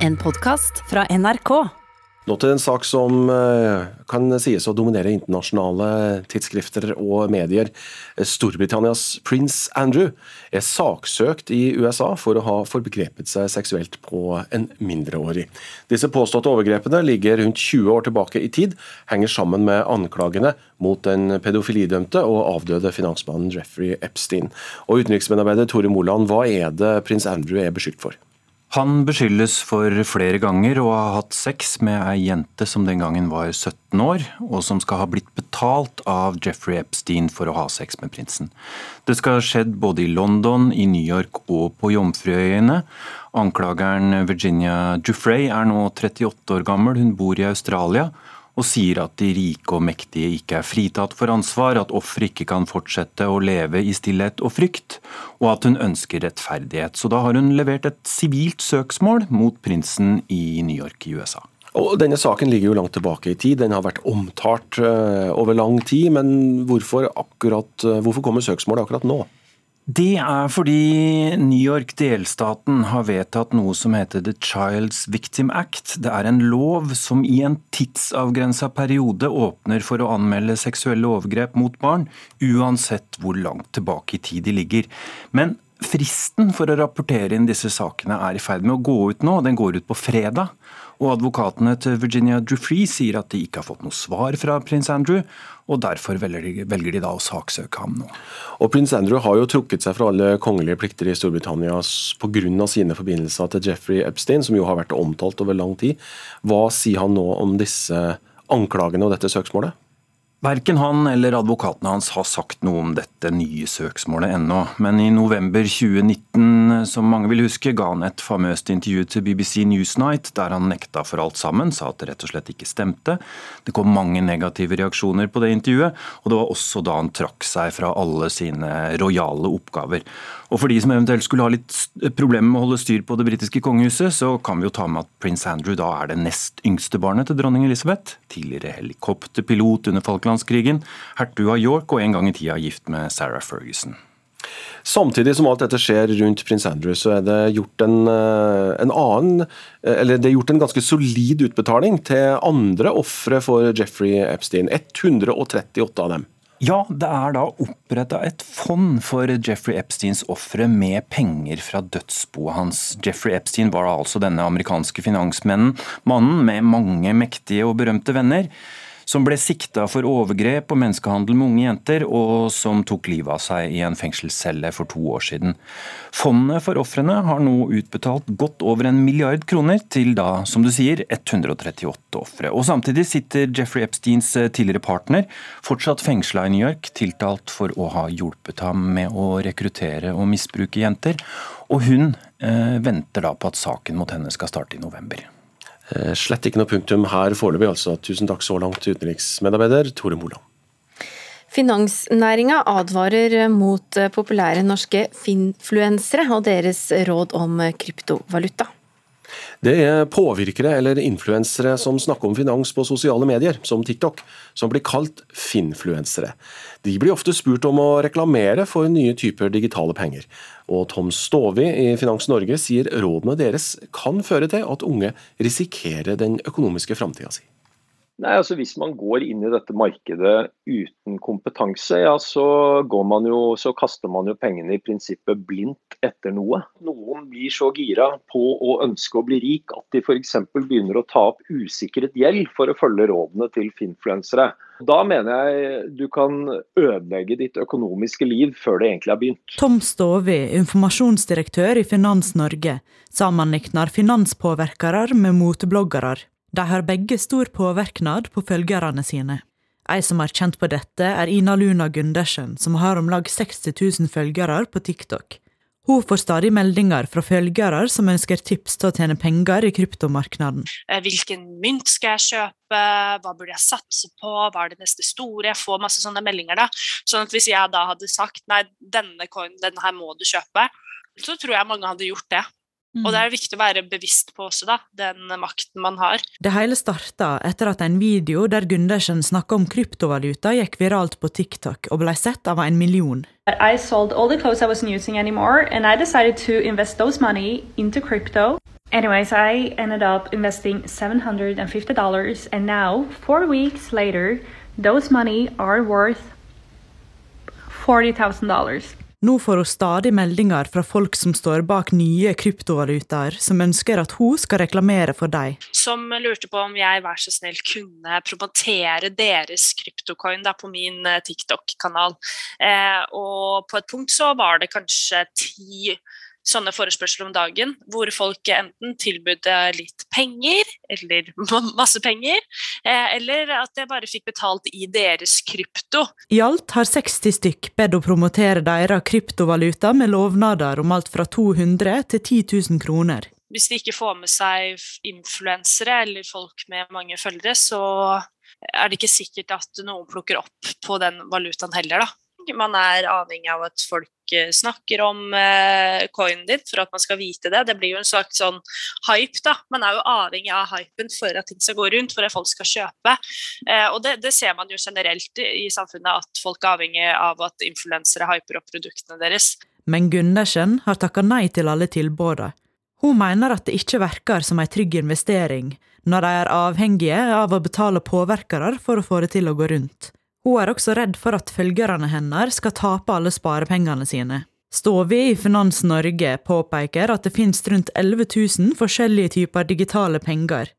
En podkast fra NRK. Nå til en sak som eh, kan sies å dominere internasjonale tidsskrifter og medier. Storbritannias prins Andrew er saksøkt i USA for å ha forbegrepet seg seksuelt på en mindreårig. Disse påståtte overgrepene ligger rundt 20 år tilbake i tid, henger sammen med anklagene mot den pedofilidømte og avdøde finansmannen Jeffrey Epstein. Og Utenriksmedarbeider Tore Moland, hva er det prins Andrew er beskyldt for? Han beskyldes for flere ganger å ha hatt sex med ei jente som den gangen var 17 år, og som skal ha blitt betalt av Jeffrey Epstein for å ha sex med prinsen. Det skal ha skjedd både i London, i New York og på Jomfruøyene. Anklageren Virginia Jufrey er nå 38 år gammel, hun bor i Australia og sier at de rike og mektige ikke er fritatt for ansvar, at ofre ikke kan fortsette å leve i stillhet og frykt, og at hun ønsker rettferdighet. Så da har hun levert et sivilt søksmål mot prinsen i New York i USA. Og Denne saken ligger jo langt tilbake i tid, den har vært omtalt uh, over lang tid. Men hvorfor, akkurat, uh, hvorfor kommer søksmålet akkurat nå? Det er fordi New York delstaten har vedtatt noe som heter The Child's Victim Act. Det er en lov som i en tidsavgrensa periode åpner for å anmelde seksuelle overgrep mot barn, uansett hvor langt tilbake i tid de ligger. Men fristen for å rapportere inn disse sakene er i ferd med å gå ut nå. Den går ut på fredag. Og advokatene til Virginia Dufree sier at de ikke har fått noe svar fra prins Andrew, og derfor velger de, velger de da å saksøke ham nå. Og Prins Andrew har jo trukket seg fra alle kongelige plikter i Storbritannia pga. sine forbindelser til Jeffrey Epstein, som jo har vært omtalt over lang tid. Hva sier han nå om disse anklagene og dette søksmålet? Verken han eller advokatene hans har sagt noe om dette nye søksmålet ennå, men i november 2019, som mange vil huske, ga han et famøst intervju til BBC Newsnight der han nekta for alt sammen, sa at det rett og slett ikke stemte. Det kom mange negative reaksjoner på det intervjuet, og det var også da han trakk seg fra alle sine rojale oppgaver. Og for de som eventuelt skulle ha litt problemer med å holde styr på det britiske kongehuset, så kan vi jo ta med at prins Andrew da er det nest yngste barnet til dronning Elisabeth, Tidligere helikopterpilot under Falklandskrigen, hertug av York og en gang i tida gift med Sarah Ferguson. Samtidig som alt dette skjer rundt prins Andrew, så er det gjort en, eh, en, annen Eller det er gjort en ganske solid utbetaling til andre ofre for Jeffrey Epstein. 138 av dem. Ja, det er da oppretta et fond for Jeffrey Epsteins ofre med penger fra dødsboet hans. Jeffrey Epstein var da altså denne amerikanske finansmannen med mange mektige og berømte venner som ble sikta for overgrep og menneskehandel med unge jenter, og som tok livet av seg i en fengselscelle for to år siden. Fondet for ofrene har nå utbetalt godt over en milliard kroner til da, som du sier, 138 ofre. Og samtidig sitter Jeffrey Epsteins eh, tidligere partner fortsatt fengsla i New York, tiltalt for å ha hjulpet ham med å rekruttere og misbruke jenter. Og hun eh, venter da på at saken mot henne skal starte i november. Eh, slett ikke noe punktum her foreløpig, altså. Tusen takk så langt, utenriksmedarbeider Tore Moland. Finansnæringa advarer mot populære norske finfluensere og deres råd om kryptovaluta. Det er påvirkere eller influensere som snakker om finans på sosiale medier, som TikTok, som blir kalt finfluensere. De blir ofte spurt om å reklamere for nye typer digitale penger. Og Tom Stovi i Finans Norge sier rådene deres kan føre til at unge risikerer den økonomiske framtida si. Nei, altså Hvis man går inn i dette markedet uten kompetanse, ja, så, jo, så, kaster man jo pengene i prinsippet blindt etter noe. Noen blir så gira på å ønske å bli rik at de f.eks. begynner å ta opp usikret gjeld for å følge rådene til finfluensere. Da mener jeg du kan ødelegge ditt økonomiske liv før det egentlig har begynt. Tom Stovi, informasjonsdirektør i Finans Norge, sammenlikner finanspåvirkere med motebloggere. De har begge stor påvirknad på følgerne sine. Ei som har kjent på dette, er Ina Luna Gundersen, som har om lag 60 000 følgere på TikTok. Hun får stadig meldinger fra følgere som ønsker tips til å tjene penger i kryptomarkedet. Eh, hvilken mynt skal jeg kjøpe, hva burde jeg satse på, hva er det neste store? Jeg får masse sånne meldinger. da. Sånn at Hvis jeg da hadde sagt nei, denne coinen, denne her må du kjøpe, så tror jeg mange hadde gjort det. Mm. Og det er viktig å være bevisst på også, da, den makten man har. Det hele starta etter at en video der Gundersen snakka om kryptovaluta, gikk viralt på TikTok og ble sett av en million. I sold all the clothes I wasn't using anymore, and I decided to invest those money into crypto. Anyways, I ended up investing $750 and now, four weeks later, those money are worth $40,000. Nå får hun stadig meldinger fra folk som står bak nye kryptovalutaer, som ønsker at hun skal reklamere for dem. Som lurte på om jeg vær så snill kunne promotere deres kryptocoin på min eh, TikTok-kanal. Eh, og på et punkt så var det kanskje ti sånne forespørsler om dagen, hvor folk enten tilbød litt penger, eller masse penger, eh, eller at jeg bare fikk betalt i deres krypto. I alt har 60 stykk bedt å promotere deres kryptovaluta med lovnader om alt fra 200 til 10 000 kroner. Hvis de ikke får med seg influensere eller folk med mange følgere, så er det ikke sikkert at noen plukker opp på den valutaen heller, da. Man er avhengig av at folk eh, snakker om eh, coinen din for at man skal vite det. Det blir jo en slags sånn hype, da. Man er jo avhengig av hypen for at ting skal gå rundt, for at folk skal kjøpe. Eh, og det, det ser man jo generelt i samfunnet, at folk er avhengig av at influensere hyper opp produktene deres. Men Gundersen har takka nei til alle tilbudene. Hun mener at det ikke virker som ei trygg investering, når de er avhengige av å betale påvirkere for å få det til å gå rundt. Hun er også redd for at følgerne hennes skal tape alle sparepengene sine. Stovi i Finans Norge påpeker at det finnes rundt 11 000 forskjellige typer digitale penger.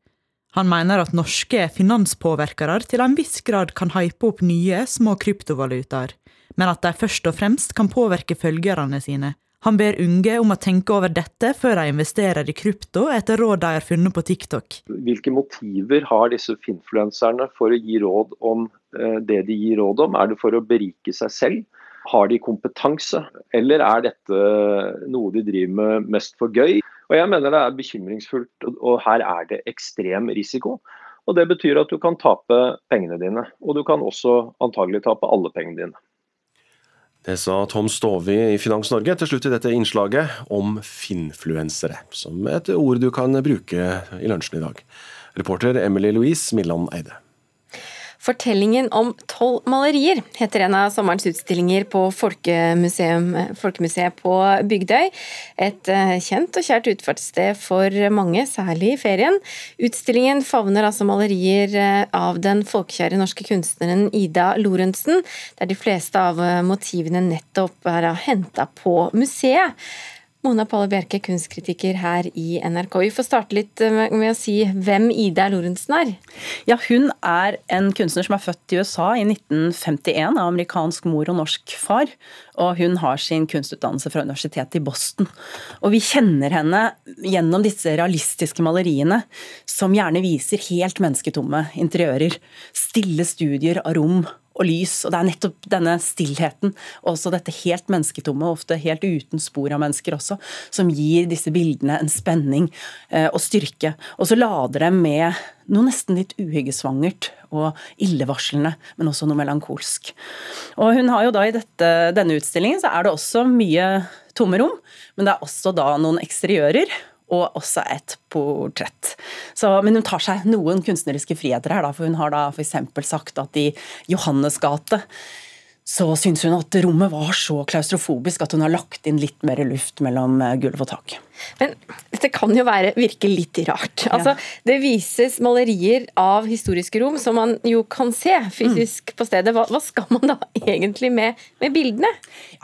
Han mener at norske finanspåvirkere til en viss grad kan hype opp nye, små kryptovalutaer, men at de først og fremst kan påvirke følgerne sine. Han ber unge om å tenke over dette før de investerer i krypto, etter råd de har funnet på TikTok. Hvilke motiver har disse finfluenserne for å gi råd om Eh, det de gir råd om? Er det for å berike seg selv? Har de kompetanse, eller er dette noe de driver med mest for gøy? Og Jeg mener det er bekymringsfullt, og her er det ekstrem risiko. Og Det betyr at du kan tape pengene dine, og du kan også antagelig tape alle pengene dine. Det sa Tom Stovi i Finans Norge til slutt i dette innslaget om finfluensere, som et ord du kan bruke i lunsjen i dag. Reporter Emily Louise Milland Eide. 'Fortellingen om tolv malerier' heter en av sommerens utstillinger på Folkemuseet på Bygdøy. Et eh, kjent og kjært utfartssted for mange, særlig i ferien. Utstillingen favner altså malerier eh, av den folkekjære norske kunstneren Ida Lorentzen, der de fleste av eh, motivene nettopp er henta på museet. Mona Palle Bjerke, kunstkritiker her i NRK. Vi får starte litt eh, med å si hvem Ida Lorentzen er. Ja, Hun er en kunstner som er født i USA i 1951 av amerikansk mor og norsk far. Og hun har sin kunstutdannelse fra universitetet i Boston. Og vi kjenner henne gjennom disse realistiske maleriene, som gjerne viser helt mennesketomme interiører. Stille studier av rom og lys. Og det er nettopp denne stillheten, og også dette helt mennesketomme, ofte helt uten spor av mennesker også, som gir disse bildene en spenning eh, og styrke. Og så lader dem med noe nesten litt uhyggesvangert og illevarslende, men også noe melankolsk. Og hun har jo da i dette, denne utstillingen så er det også mye tomme rom, men det er også da noen eksteriører og også et portrett. Så, men hun tar seg noen kunstneriske friheter her, da, for hun har da f.eks. sagt at i Johannes gate så syns hun at rommet var så klaustrofobisk at hun har lagt inn litt mer luft mellom eh, gulv og tak. Men dette kan jo være, virke litt rart. Altså, ja. Det vises malerier av historiske rom som man jo kan se fysisk mm. på stedet. Hva, hva, skal man da egentlig med, med, bildene?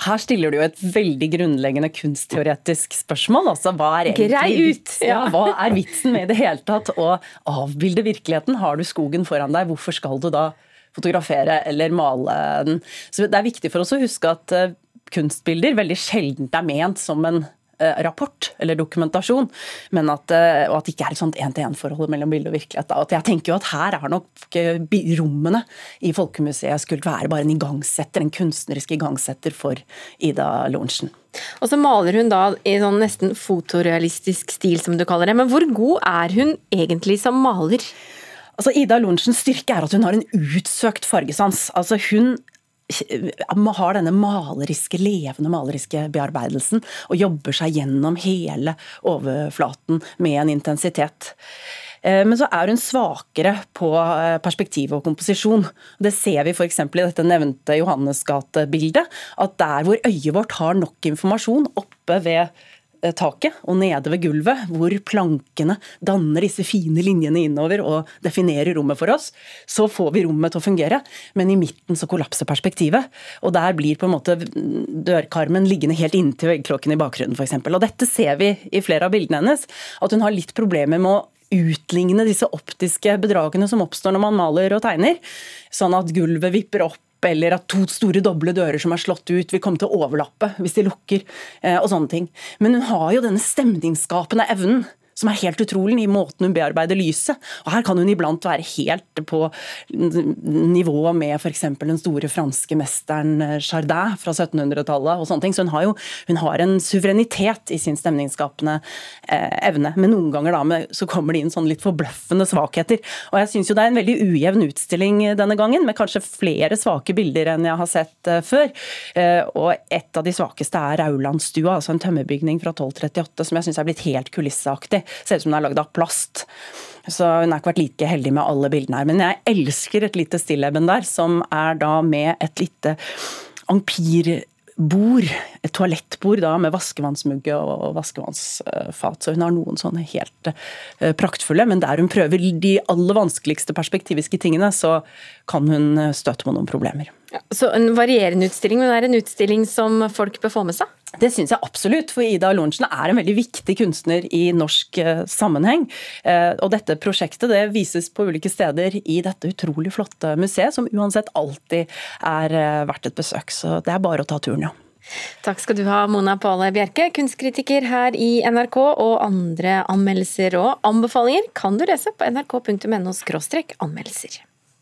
Her stiller du jo et veldig grunnleggende kunstteoretisk spørsmål. Altså, hva er egentlig Grei ut! Ja. ja, hva er vitsen med i det hele tatt å avbilde virkeligheten? Har du skogen foran deg, hvorfor skal du da fotografere eller male den. Så det er viktig for oss å huske at eh, kunstbilder veldig sjelden er ment som en eh, rapport eller dokumentasjon, men at, eh, og at det ikke er et sånt én-til-én-forhold mellom bilde og virkelighet. At jeg tenker jo at her er nok rommene i Folkemuseet skulle være bare en igangsetter, en kunstnerisk igangsetter for Ida Lorentzen. Og så maler hun da i sånn nesten fotorealistisk stil, som du kaller det. Men hvor god er hun egentlig som maler? Altså, Ida Lorentzens styrke er at hun har en utsøkt fargesans. Altså, hun har denne maleriske, levende maleriske bearbeidelsen og jobber seg gjennom hele overflaten med en intensitet. Eh, men så er hun svakere på eh, perspektiv og komposisjon. Det ser vi f.eks. i dette nevnte Johannesgate-bildet. At der hvor øyet vårt har nok informasjon oppe ved eh, taket og nede ved gulvet, hvor plankene danner disse fine linjene innover og definerer rommet for oss, så får vi rommet til å fungere. Men i midten så kollapser perspektivet. Og der blir på en måte dørkarmen liggende helt inntil veggklokken i bakgrunnen, f.eks. Og dette ser vi i flere av bildene hennes, at hun har litt problemer med å utligne disse optiske bedragene som oppstår når man maler og tegner, sånn at gulvet vipper opp eller at to store doble dører som er slått ut, vil komme til å overlappe hvis de lukker, eh, og sånne ting. Men hun har jo denne stemningsskapende evnen som er helt utrolig i måten hun bearbeider lyset. Og Her kan hun iblant være helt på nivå med f.eks. den store franske mesteren Chardin fra 1700-tallet. og sånne ting. Så hun har jo hun har en suverenitet i sin stemningsskapende eh, evne. Men noen ganger da med, så kommer det inn sånn litt forbløffende svakheter. Og jeg syns jo det er en veldig ujevn utstilling denne gangen, med kanskje flere svake bilder enn jeg har sett eh, før. Eh, og et av de svakeste er Raulandstua, altså en tømmerbygning fra 1238 som jeg syns er blitt helt kulisseaktig. Ser ut som den er lagd av plast. Så hun har ikke vært like heldig med alle bildene her. Men jeg elsker et lite stilleben der, som er da med et lite ampirbord, et toalettbord da med vaskevannsmugge og vaskevannsfat. Så hun har noen sånne helt eh, praktfulle, men der hun prøver de aller vanskeligste perspektiviske tingene, så kan hun støte på noen problemer. Ja, så en varierende utstilling, men det er en utstilling som folk bør få med seg? Det syns jeg absolutt, for Ida Lorentzen er en veldig viktig kunstner i norsk eh, sammenheng. Eh, og dette prosjektet det vises på ulike steder i dette utrolig flotte museet, som uansett alltid er eh, verdt et besøk. Så det er bare å ta turen, ja. Takk skal du ha, Mona Pale Bjerke, kunstkritiker her i NRK. Og andre anmeldelser og anbefalinger kan du lese på nrk.no anmeldelser.